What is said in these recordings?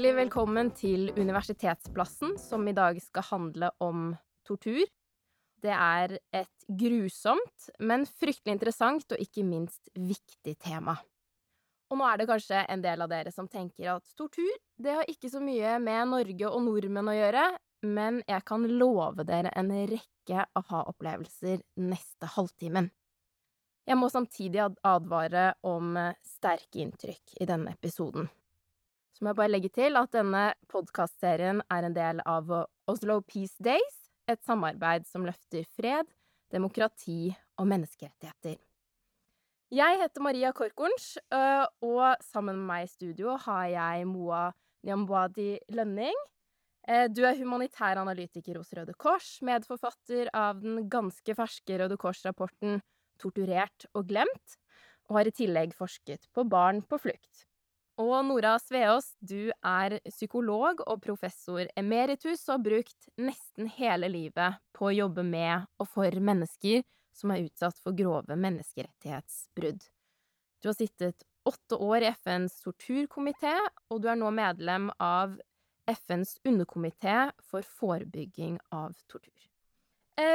Hjertelig velkommen til Universitetsplassen, som i dag skal handle om tortur. Det er et grusomt, men fryktelig interessant og ikke minst viktig tema. Og nå er det kanskje en del av dere som tenker at tortur, det har ikke så mye med Norge og nordmenn å gjøre, men jeg kan love dere en rekke aha-opplevelser neste halvtimen. Jeg må samtidig advare om sterke inntrykk i denne episoden. Så må jeg bare legge til at denne podkastserien er en del av Oslo Peace Days, et samarbeid som løfter fred, demokrati og menneskerettigheter. Jeg heter Maria Korkorns, og sammen med meg i studio har jeg Moa Nyambwadi Lønning. Du er humanitær analytiker hos Røde Kors, medforfatter av den ganske ferske Røde Kors-rapporten Torturert og glemt, og har i tillegg forsket på barn på flukt. Og Nora Sveås, du er psykolog og professor emeritus og har brukt nesten hele livet på å jobbe med og for mennesker som er utsatt for grove menneskerettighetsbrudd. Du har sittet åtte år i FNs torturkomité, og du er nå medlem av FNs underkomité for forebygging av tortur.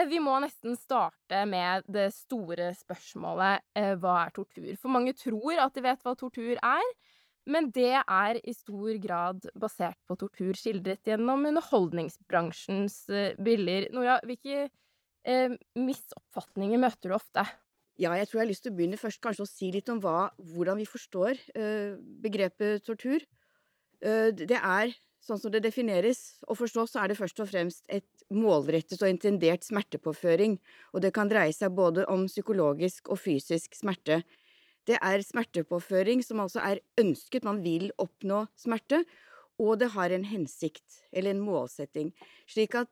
Vi må nesten starte med det store spørsmålet hva er tortur? For mange tror at de vet hva tortur er, men det er i stor grad basert på tortur skildret gjennom underholdningsbransjens bilder. Nora, hvilke eh, misoppfatninger møter du ofte? Ja, jeg tror jeg har lyst til å begynne først kanskje å si litt om hva, hvordan vi forstår eh, begrepet tortur. Eh, det er, sånn som det defineres og forstås, så er det først og fremst et målrettet og intendert smertepåføring, og det kan dreie seg både om psykologisk og fysisk smerte. Det er smertepåføring som altså er ønsket, man vil oppnå smerte, og det har en hensikt, eller en målsetting, slik at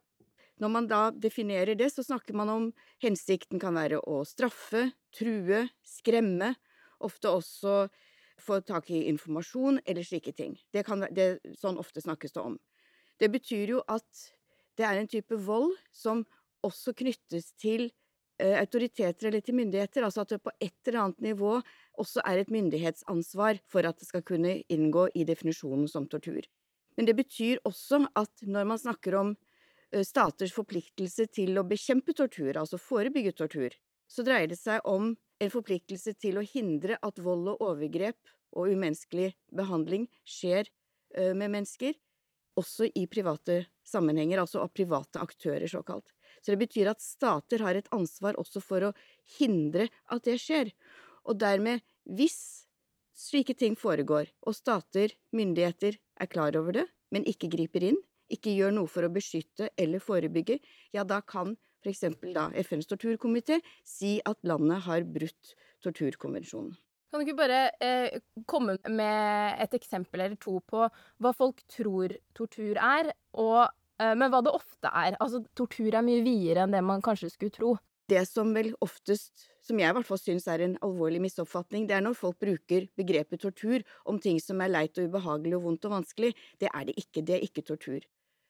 når man da definerer det, så snakker man om hensikten kan være å straffe, true, skremme, ofte også få tak i informasjon eller slike ting. Det kan, det, sånn ofte snakkes det om. Det betyr jo at det er en type vold som også knyttes til autoriteter eller til myndigheter, altså at det på et eller annet nivå også er et myndighetsansvar for at det skal kunne inngå i definisjonen som tortur. Men det betyr også at når man snakker om staters forpliktelse til å bekjempe tortur, altså forebygge tortur, så dreier det seg om en forpliktelse til å hindre at vold og overgrep og umenneskelig behandling skjer med mennesker, også i private sammenhenger, altså av private aktører, såkalt. Så det betyr at stater har et ansvar også for å hindre at det skjer. Og dermed, hvis slike ting foregår, og stater, myndigheter, er klar over det, men ikke griper inn, ikke gjør noe for å beskytte eller forebygge, ja, da kan eksempel da FNs torturkomité si at landet har brutt torturkonvensjonen. Kan du ikke bare eh, komme med et eksempel eller to på hva folk tror tortur er, og, men hva det ofte er? Altså, tortur er mye videre enn det man kanskje skulle tro. Det som vel oftest, som jeg i hvert fall syns er en alvorlig misoppfatning, det er når folk bruker begrepet tortur om ting som er leit og ubehagelig og vondt og vanskelig. Det er det ikke, det er ikke tortur.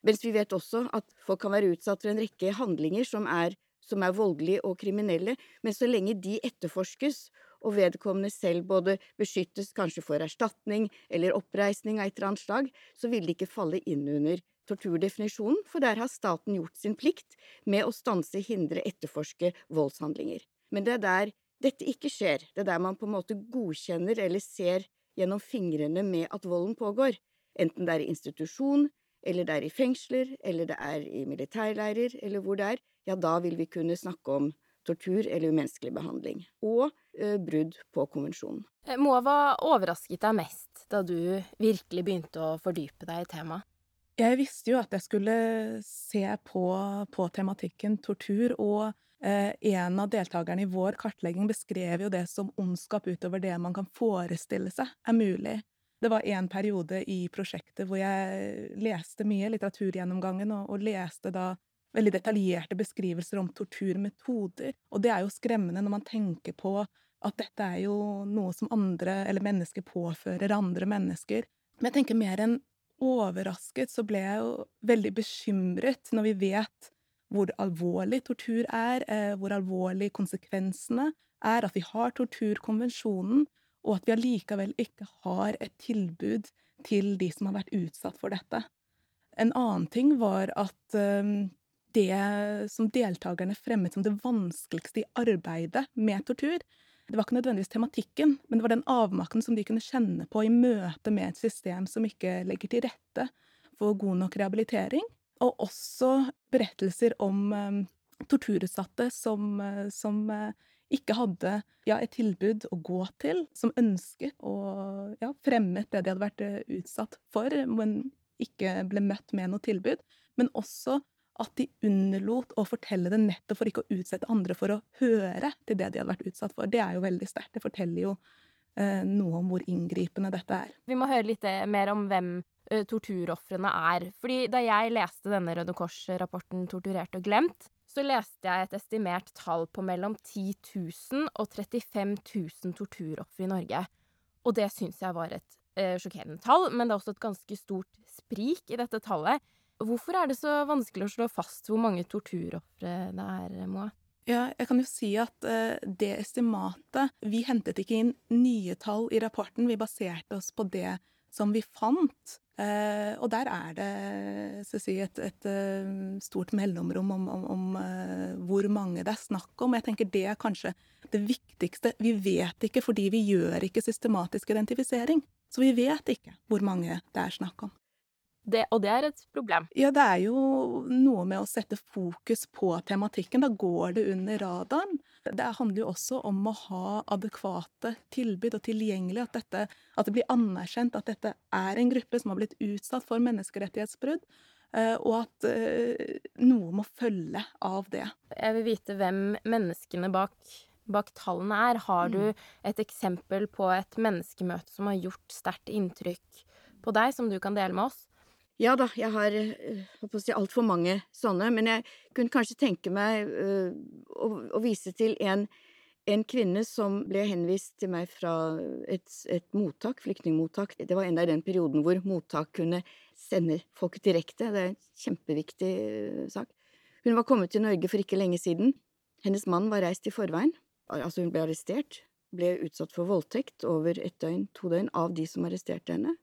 Mens vi vet også at folk kan være utsatt for en rekke handlinger som er, som er voldelige og kriminelle, men så lenge de etterforskes, og vedkommende selv både beskyttes kanskje for erstatning eller oppreisning av et eller annet slag, så vil de ikke falle inn under torturdefinisjonen, for der har staten gjort sin plikt med å stanse, hindre, etterforske voldshandlinger. Men det er der dette ikke skjer, det er der man på en måte godkjenner eller ser gjennom fingrene med at volden pågår, enten det er i institusjon, eller det er i fengsler, eller det er i militærleirer, eller hvor det er, ja, da vil vi kunne snakke om tortur eller umenneskelig behandling, og ø, brudd på konvensjonen. Moa, hva overrasket deg mest da du virkelig begynte å fordype deg i temaet? Jeg visste jo at jeg skulle se på, på tematikken tortur, og eh, en av deltakerne i vår kartlegging beskrev jo det som ondskap utover det man kan forestille seg er mulig. Det var en periode i prosjektet hvor jeg leste mye, litteraturgjennomgangen, og, og leste da veldig detaljerte beskrivelser om torturmetoder, og det er jo skremmende når man tenker på at dette er jo noe som andre, eller mennesker, påfører andre mennesker. Men jeg tenker mer enn overrasket så ble jeg jo veldig bekymret når vi vet hvor alvorlig tortur er, eh, hvor alvorlig konsekvensene er, at vi har torturkonvensjonen, og at vi allikevel ikke har et tilbud til de som har vært utsatt for dette. En annen ting var at um, det som deltakerne fremmet som det vanskeligste i arbeidet med tortur, det var ikke nødvendigvis tematikken, men det var den avmakten som de kunne kjenne på i møte med et system som ikke legger til rette for god nok rehabilitering. Og også berettelser om um, torturutsatte som, uh, som uh, ikke hadde ja, et tilbud å gå til, som ønsket og ja, fremmet det de hadde vært uh, utsatt for, men ikke ble møtt med noe tilbud. Men også at de underlot å fortelle det nettopp for ikke å utsette andre for å høre til det de hadde vært utsatt for. Det er jo veldig sterkt. Det forteller jo eh, noe om hvor inngripende dette er. Vi må høre litt eh, mer om hvem eh, torturofrene er. Fordi da jeg leste denne Røde Kors-rapporten 'Torturert og glemt', så leste jeg et estimert tall på mellom 10 000 og 35 000 torturofre i Norge. Og det syns jeg var et eh, sjokkerende tall, men det er også et ganske stort sprik i dette tallet. Hvorfor er det så vanskelig å slå fast hvor mange torturofre det er, Moa? Ja, jeg kan jo si at uh, det estimatet Vi hentet ikke inn nye tall i rapporten, vi baserte oss på det som vi fant. Uh, og der er det si, et, et uh, stort mellomrom om, om, om hvor mange det er snakk om. Jeg tenker det er kanskje det viktigste. Vi vet ikke fordi vi gjør ikke systematisk identifisering. Så vi vet ikke hvor mange det er snakk om. Det, og det er et problem. Ja, det er jo noe med å sette fokus på tematikken. Da går det under radaren. Det handler jo også om å ha adekvate tilbud og tilgjengelig. At, dette, at det blir anerkjent at dette er en gruppe som har blitt utsatt for menneskerettighetsbrudd. Eh, og at eh, noe må følge av det. Jeg vil vite hvem menneskene bak, bak tallene er. Har du mm. et eksempel på et menneskemøte som har gjort sterkt inntrykk på deg, som du kan dele med oss? Ja da, jeg har uh, si, altfor mange sånne, men jeg kunne kanskje tenke meg uh, å, å, vise til en, en, kvinne som ble henvist til meg fra et, et mottak, flyktningmottak. Det var enda i den perioden hvor mottak kunne sende folk direkte. Det er en kjempeviktig uh, sak. Hun var kommet til Norge for ikke lenge siden. Hennes mann var reist i forveien. Altså, hun ble arrestert. Ble utsatt for voldtekt over et døgn, to døgn, av de som arresterte henne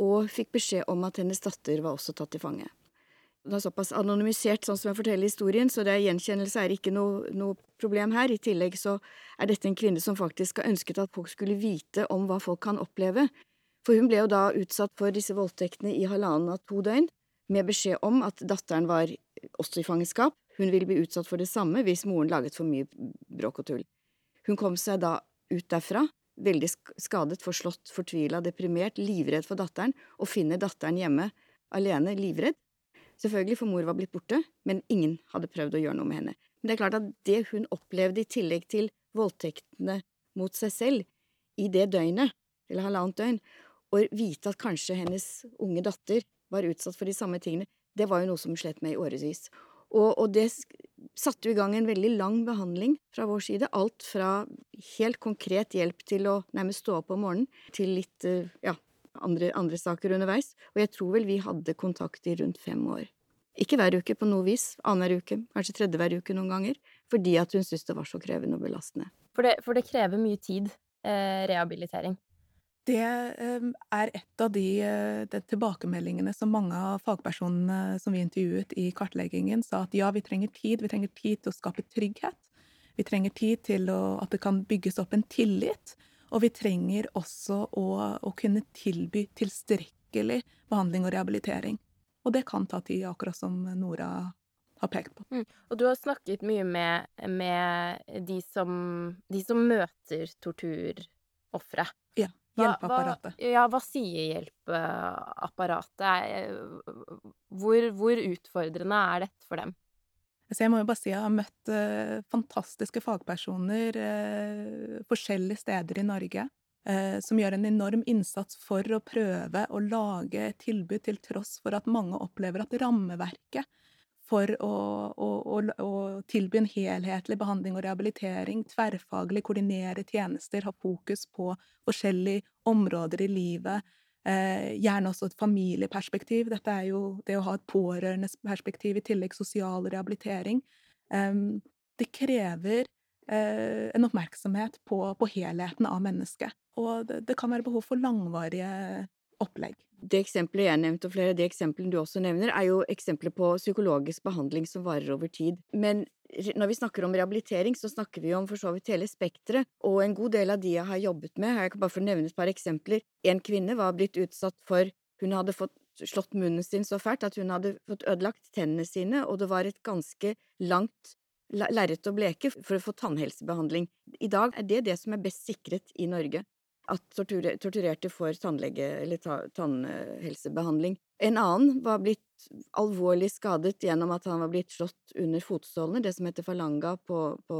og fikk beskjed om at hennes datter var også tatt til fange. Det er såpass anonymisert sånn som jeg forteller historien, så det er gjenkjennelse er ikke noe, noe, problem her. I tillegg så er dette en kvinne som faktisk har ønsket at folk skulle vite om hva folk kan oppleve. For hun ble jo da utsatt for disse voldtektene i halvannen av to døgn, med beskjed om at datteren var også i fangenskap. Hun ville bli utsatt for det samme hvis moren laget for mye bråk og tull. Hun kom seg da ut derfra veldig skadet, forslått, fortvila, deprimert, livredd for datteren, og finner datteren hjemme alene, livredd. Selvfølgelig, for mor var blitt borte, men ingen hadde prøvd å gjøre noe med henne. Men det er klart at det hun opplevde i tillegg til voldtektene mot seg selv i det døgnet, eller halvannet døgn, å vite at kanskje hennes unge datter var utsatt for de samme tingene, det var jo noe som slet med i årevis. Og, og, det satte jo i gang en veldig lang behandling fra vår side. Alt fra helt konkret hjelp til å nærmest stå opp om morgenen, til litt eh, ja, andre, andre saker underveis. Og jeg tror vel vi hadde kontakt i rundt fem år. Ikke hver uke på noe vis, annenhver uke, kanskje tredje hver uke noen ganger, fordi at hun syntes det var så krevende og belastende. For det, for det krever mye tid, eh, rehabilitering? Det ehm, er et av de, eh, de, tilbakemeldingene som mange av fagpersonene som vi intervjuet i kartleggingen, sa at ja, vi trenger tid. Vi trenger tid til å skape trygghet. Vi trenger tid til å, at det kan bygges opp en tillit. Og vi trenger også å, å kunne tilby tilstrekkelig behandling og rehabilitering. Og det kan ta tid, akkurat som Nora har pekt på. Mm. Og du har snakket mye med, med de, som, de som møter torturofre. Ja. Hjelpeapparatet. Hva, ja, hva sier hjelpeapparatet? Hvor, hvor, utfordrende er dette for dem? Så jeg må jo bare si jeg har møtt uh, fantastiske fagpersoner uh, forskjellige steder i Norge. Uh, som gjør en enorm innsats for å prøve å lage et tilbud, til tross for at mange opplever at rammeverket for å, å, å, å, tilby en helhetlig behandling og rehabilitering, tverrfaglig koordinere tjenester, ha fokus på forskjellige områder i livet. Eh, gjerne også et familieperspektiv. Dette er jo det å ha et pårørendeperspektiv i tillegg sosial rehabilitering. Eh, det krever eh, en oppmerksomhet på, på, helheten av mennesket. Og det, det kan være behov for langvarige opplegg. Det eksempelet jeg nevnte, og flere av de eksemplene du også nevner, er jo eksempler på psykologisk behandling som varer over tid. Men når vi snakker om rehabilitering, så snakker vi om for så vidt hele spekteret, og en god del av de jeg har jobbet med, jeg kan bare få nevne et par eksempler. En kvinne var blitt utsatt for Hun hadde fått slått munnen sin så fælt at hun hadde fått ødelagt tennene sine, og det var et ganske langt lerret å bleke for å få tannhelsebehandling. I dag er det det som er best sikret i Norge at torturerte får tannlege- eller tannhelsebehandling. En annen var blitt alvorlig skadet gjennom at han var blitt slått under fotsålene, det som heter falanga på, på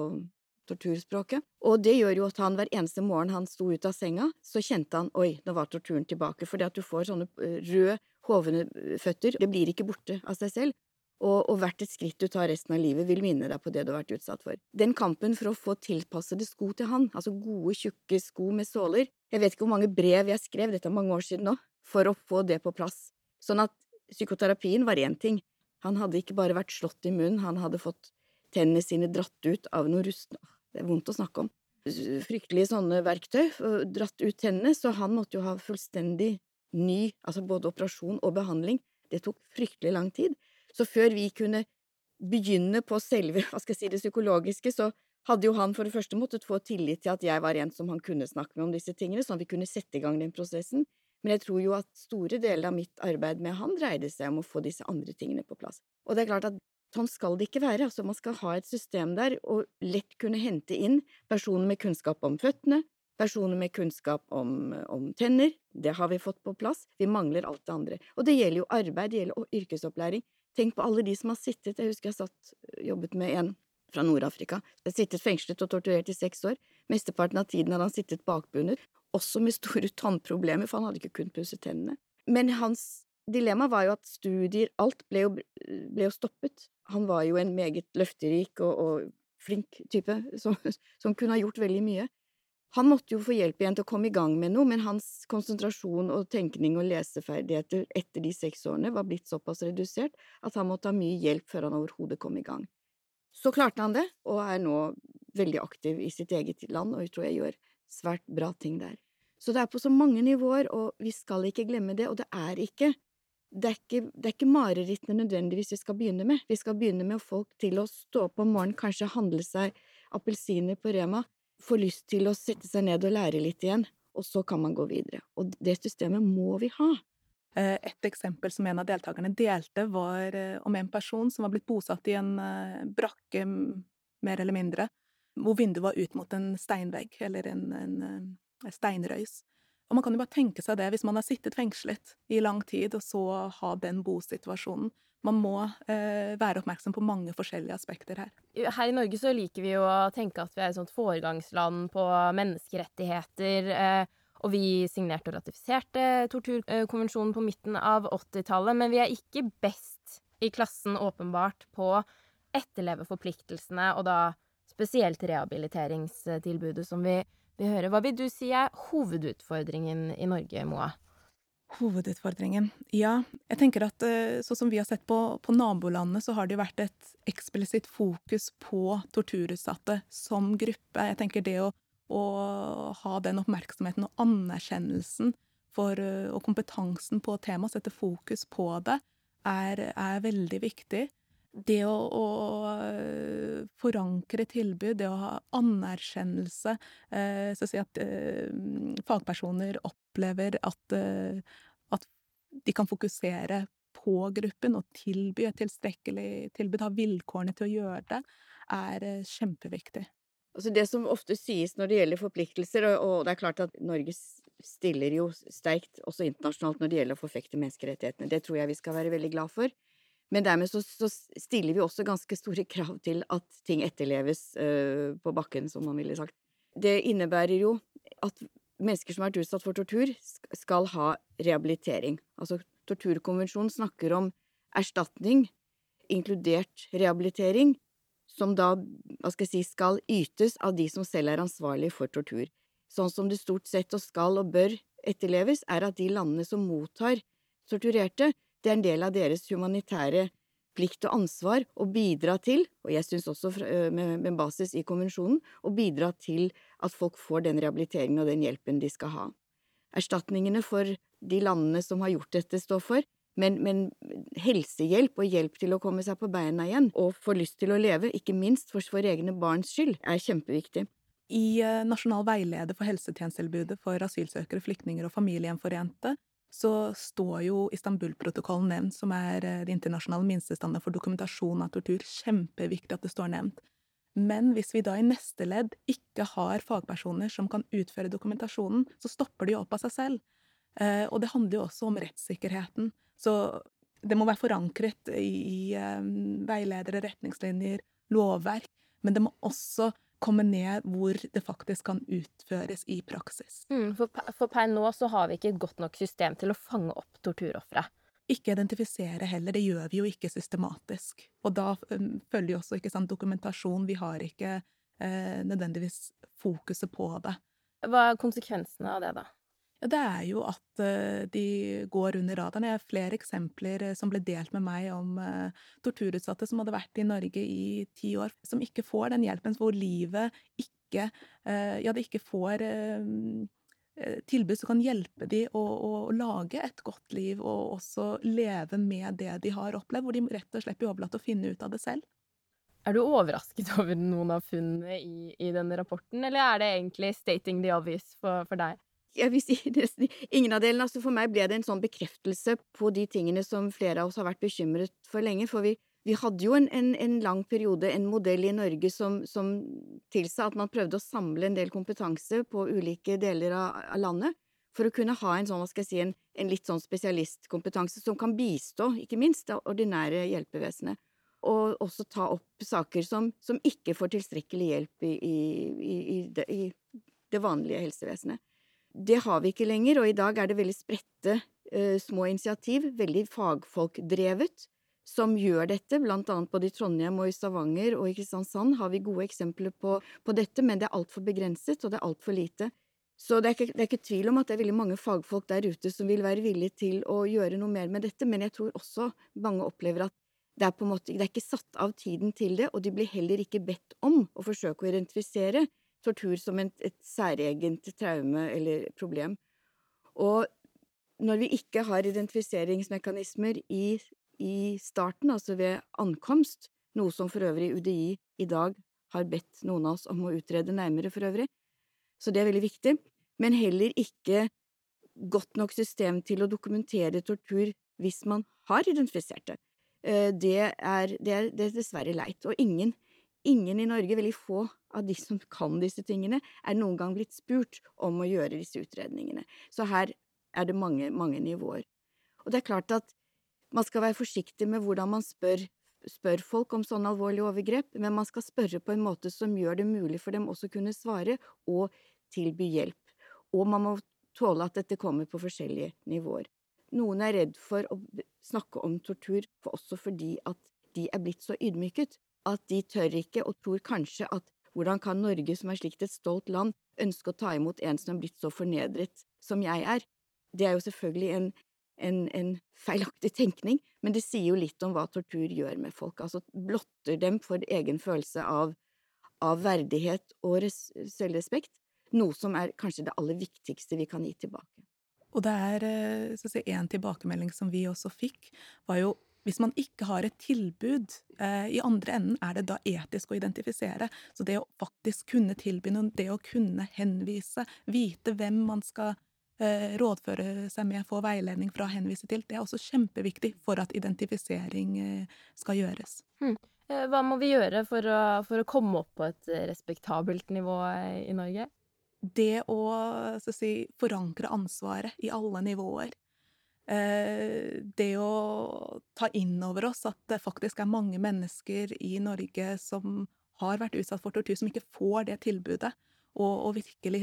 torturspråket. Og det gjør jo at han hver eneste morgen han sto ut av senga, så kjente han oi, nå var torturen tilbake, For det at du får sånne eh, røde, hovne føtter, det blir ikke borte av seg selv og, og hvert et skritt du tar resten av livet, vil minne deg på det du har vært utsatt for. Den kampen for å få tilpassede sko til han, altså gode, tjukke sko med såler, jeg vet ikke hvor mange brev jeg skrev, dette er mange år siden nå, for å få det på plass. Sånn at psykoterapien var én ting, han hadde ikke bare vært slått i munnen, han hadde fått tennene sine dratt ut av noe rustne, det er vondt å snakke om, fryktelige sånne verktøy, dratt ut tennene, så han måtte jo ha fullstendig ny, altså både operasjon og behandling, det tok fryktelig lang tid. Så før vi kunne begynne på selve hva skal jeg si, det psykologiske, så hadde jo han for det første måttet få tillit til at jeg var en som han kunne snakke med om disse tingene, sånn at vi kunne sette i gang den prosessen. Men jeg tror jo at store deler av mitt arbeid med han dreide seg om å få disse andre tingene på plass. Og det er klart at sånn skal det ikke være, altså man skal ha et system der og lett kunne hente inn personer med kunnskap om føttene, personer med kunnskap om, om tenner, det har vi fått på plass, vi mangler alt det andre. Og det gjelder jo arbeid, det gjelder yrkesopplæring, Tenk på alle de som har sittet, jeg husker jeg satt, jobbet med en fra Nord-Afrika, sittet fengslet og torturert i seks år, mesteparten av tiden hadde han sittet bakbundet, også med store tannproblemer, for han hadde ikke kunnet pusse tennene. Men hans dilemma var jo at studier, alt ble jo, ble jo stoppet. Han var jo en meget løfterik og, og flink type som, som kunne ha gjort veldig mye. Han måtte jo få hjelp igjen til å komme i gang med noe, men hans konsentrasjon og tenkning og leseferdigheter etter de seks årene var blitt såpass redusert at han måtte ha mye hjelp før han overhodet kom i gang. Så klarte han det, og er nå veldig aktiv i sitt eget land, og jeg tror jeg gjør svært bra ting der. Så det er på så mange nivåer, og vi skal ikke glemme det, og det er ikke det er ikke, er marerittene nødvendigvis vi skal begynne med. Vi skal begynne med å få folk til å stå opp om morgenen, kanskje handle seg appelsiner på Rema, får lyst til å sette seg ned og lære litt igjen, og så kan man gå videre. Og det systemet må vi ha. Eh, et eksempel som en av deltakerne delte, var eh, om en person som var blitt bosatt i en eh, brakke, mer eller mindre, hvor vinduet var ut mot en steinvegg, eller en, en, steinrøys. Og man kan jo bare tenke seg det, hvis man har sittet fengslet i lang tid, og så ha den bosituasjonen man må eh, være oppmerksom på mange forskjellige aspekter her. Her i Norge så liker vi jo å tenke at vi er et sånt foregangsland på menneskerettigheter. Eh, og vi signerte og ratifiserte torturkonvensjonen på midten av 80-tallet, men vi er ikke best i klassen, åpenbart, på å etterleve forpliktelsene, og da spesielt rehabiliteringstilbudet som vi, vi hører. Hva vil du si er hovedutfordringen i Norge, Moa? Hovedutfordringen? Ja, jeg tenker at eh, sånn som vi har sett på, på nabolandene, så har det jo vært et eksplisitt fokus på torturutsatte som gruppe. Jeg tenker det å, å ha den oppmerksomheten og anerkjennelsen for, eh, og kompetansen på temaet, sette fokus på det, er, er veldig viktig. Det å, å, eh, forankre tilbud, det å ha anerkjennelse, eh, så å si at eh, fagpersoner opplever at, eh, at de kan fokusere på gruppen og tilby et tilstrekkelig tilbud, ha vilkårene til å gjøre det, er kjempeviktig. Altså det som ofte sies når det gjelder forpliktelser, og det er klart at Norge stiller jo sterkt også internasjonalt når det gjelder å forfekte menneskerettighetene, det tror jeg vi skal være veldig glad for. Men dermed så, så stiller vi også ganske store krav til at ting etterleves uh, på bakken, som man ville sagt. Det innebærer jo at mennesker som har vært utsatt for tortur, skal ha rehabilitering. Altså, Torturkonvensjonen snakker om erstatning, inkludert rehabilitering, som da, hva skal jeg si, skal ytes av de som selv er ansvarlige for tortur. Sånn som det stort sett og skal og bør etterleves, er at de landene som mottar torturerte, det er en del av deres humanitære plikt og ansvar å bidra til, og jeg syns også med, med, basis i konvensjonen, å bidra til at folk får den rehabiliteringen og den hjelpen de skal ha. Erstatningene for de landene som har gjort dette, står for, men, men, helsehjelp og hjelp til å komme seg på beina igjen og få lyst til å leve, ikke minst for, våre egne barns skyld, er kjempeviktig. I Nasjonal veileder for helsetjenestetilbudet for asylsøkere, flyktninger og familiegjenforente så står jo Istanbul-protokollen nevnt, som er eh, det internasjonale minstestandardet for dokumentasjon av tortur. Kjempeviktig at det står nevnt. Men hvis vi da i neste ledd ikke har fagpersoner som kan utføre dokumentasjonen, så stopper det jo opp av seg selv. Eh, og det handler jo også om rettssikkerheten. Så det må være forankret i, um, veiledere, retningslinjer, lovverk, men det må også komme ned hvor det faktisk kan utføres i praksis. Mm, for, for, per nå så har vi ikke et godt nok system til å fange opp torturofre. Ikke identifisere heller, det gjør vi jo ikke systematisk. Og da um, følger jo også ikke sant, dokumentasjon, vi har ikke eh, nødvendigvis fokuset på det. Hva er konsekvensene av det, da? Ja, det er jo at uh, de går under radaren. Jeg har flere eksempler uh, som ble delt med meg om uh, torturutsatte som hadde vært i Norge i ti år, som ikke får den hjelpen, hvor livet ikke Ja, de ikke får tilbud som kan hjelpe de å, å, lage et godt liv og også leve med det de har opplevd, hvor de rett og slett blir overlatt til å finne ut av det selv. Er du overrasket over noen av funnene i, i denne rapporten, eller er det egentlig stating the obvious for, for deg? Jeg vil si nesten ingen av delene. Altså for meg ble det en sånn bekreftelse på de tingene som flere av oss har vært bekymret for lenge. For vi, vi hadde jo en, en, en, lang periode en modell i Norge som, som, tilsa at man prøvde å samle en del kompetanse på ulike deler av, av landet. For å kunne ha en sånn, si, en, litt sånn spesialistkompetanse som kan bistå, ikke minst, det ordinære hjelpevesenet. Og også ta opp saker som, som ikke får tilstrekkelig hjelp i, i, i, i det vanlige helsevesenet. Det har vi ikke lenger, og i dag er det veldig spredte uh, små initiativ, veldig fagfolkdrevet, som gjør dette, blant annet både i Trondheim og i Stavanger og i Kristiansand har vi gode eksempler på, på dette, men det er altfor begrenset, og det er altfor lite. Så det er, ikke, det er, ikke, tvil om at det er veldig mange fagfolk der ute som vil være villige til å gjøre noe mer med dette, men jeg tror også mange opplever at det er, på en måte, det er ikke satt av tiden til det, og de blir heller ikke bedt om å forsøke å identifisere tortur som et, et særegent traume eller problem. Og når vi ikke har identifiseringsmekanismer i, i starten, altså ved ankomst, noe som for øvrig UDI i dag har bedt noen av oss om å utrede nærmere for øvrig, så det er veldig viktig, men heller ikke godt nok system til å dokumentere tortur hvis man har identifisert det. Eh, det er, det er, det er dessverre leit, og ingen Ingen i Norge, veldig få av de som kan disse tingene, er noen gang blitt spurt om å gjøre disse utredningene. Så her er det mange, mange nivåer. Og det er klart at man skal være forsiktig med hvordan man spør, spør folk om sånne alvorlige overgrep, men man skal spørre på en måte som gjør det mulig for dem også å kunne svare og tilby hjelp. Og man må tåle at dette kommer på forskjellige nivåer. Noen er redd for å snakke om tortur, også fordi at de er blitt så ydmyket at de tør ikke og tror kanskje at hvordan kan Norge, som er slikt et stolt land, ønske å ta imot en som er blitt så fornedret som jeg er? Det er jo selvfølgelig en, en, en feilaktig tenkning, men det sier jo litt om hva tortur gjør med folk, altså blotter dem for egen følelse av, av verdighet og selvrespekt, noe som er kanskje det aller viktigste vi kan gi tilbake. Og det er én en tilbakemelding som vi også fikk, var jo hvis man ikke har et tilbud eh, i andre enden, er det da etisk å identifisere. Så det å faktisk kunne tilby noe, det å kunne henvise, vite hvem man skal eh, rådføre seg med, få veiledning fra å henvise til, det er også kjempeviktig for at identifisering eh, skal gjøres. Hmm. Hva må vi gjøre for å, for å komme opp på et respektabelt nivå i Norge? Det å si, forankre ansvaret i alle nivåer. Eh, det å ta inn over oss at det faktisk er mange mennesker i Norge som har vært utsatt for tortur, som ikke får det tilbudet. Og, og virkelig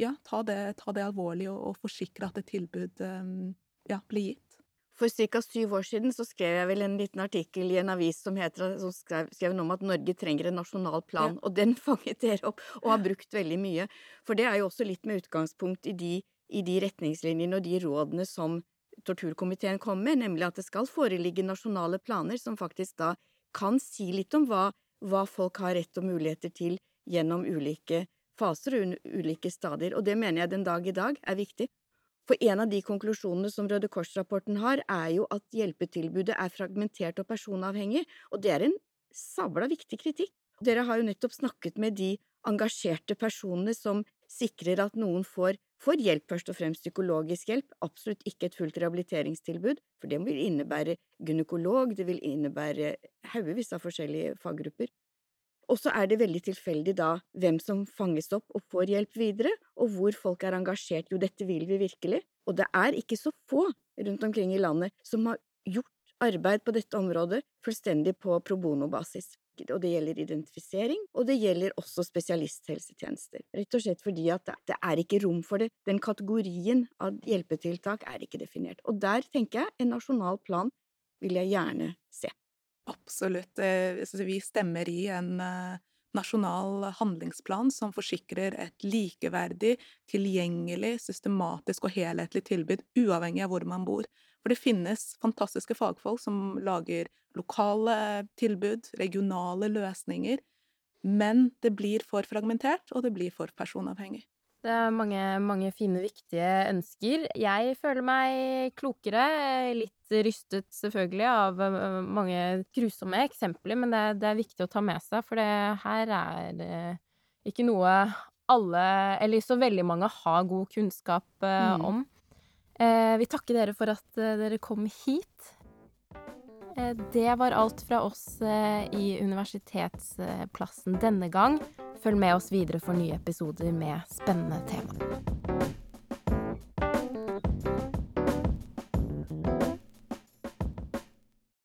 ja, ta det, ta det alvorlig og, og, forsikre at et tilbud um, ja, blir gitt. For ca. syv år siden så skrev jeg vel en liten artikkel i en avis som, heter, som skrev, skrev noe om at Norge trenger en nasjonal plan, ja. og den fanget dere opp og har brukt veldig mye. For det er jo også litt med utgangspunkt i de, i de retningslinjene og de rådene som torturkomiteen kom med, nemlig at det skal foreligge nasjonale planer som faktisk da kan si litt om hva, hva folk har rett og muligheter til gjennom ulike faser og ulike stadier, og det mener jeg den dag i dag er viktig. For en av de konklusjonene som Røde Kors-rapporten har, er jo at hjelpetilbudet er fragmentert og personavhengig, og det er en sabla viktig kritikk. Dere har jo nettopp snakket med de engasjerte personene som sikrer at noen får, får hjelp, først og fremst psykologisk hjelp, absolutt ikke et fullt rehabiliteringstilbud, for det vil innebære gynekolog, det vil innebære haugevis av forskjellige faggrupper. Og så er det veldig tilfeldig da hvem som fanges opp og får hjelp videre, og hvor folk er engasjert. Jo, dette vil vi virkelig. Og det er ikke så få rundt omkring i landet som har gjort arbeid på dette området fullstendig på pro bono-basis og det gjelder identifisering, og det gjelder også spesialisthelsetjenester. Rett og slett fordi at det er ikke rom for det. Den kategorien av hjelpetiltak er ikke definert. Og der tenker jeg en nasjonal plan vil jeg gjerne se. Absolutt. Eh, vi stemmer i en eh, nasjonal handlingsplan som forsikrer et likeverdig, tilgjengelig, systematisk og helhetlig tilbud, uavhengig av hvor man bor. For det finnes fantastiske fagfolk som lager lokale tilbud, regionale løsninger, men det blir for fragmentert, og det blir for personavhengig. Det er mange, mange fine, viktige ønsker. Jeg føler meg klokere, litt rystet selvfølgelig av mange grusomme eksempler, men det, det er viktig å ta med seg, for det her er det ikke noe alle, eller så veldig mange, har god kunnskap mm. om. Eh, vi takker dere for at dere kom hit. Eh, det var alt fra oss i Universitetsplassen denne gang. Følg med oss videre for nye episoder med spennende temaer.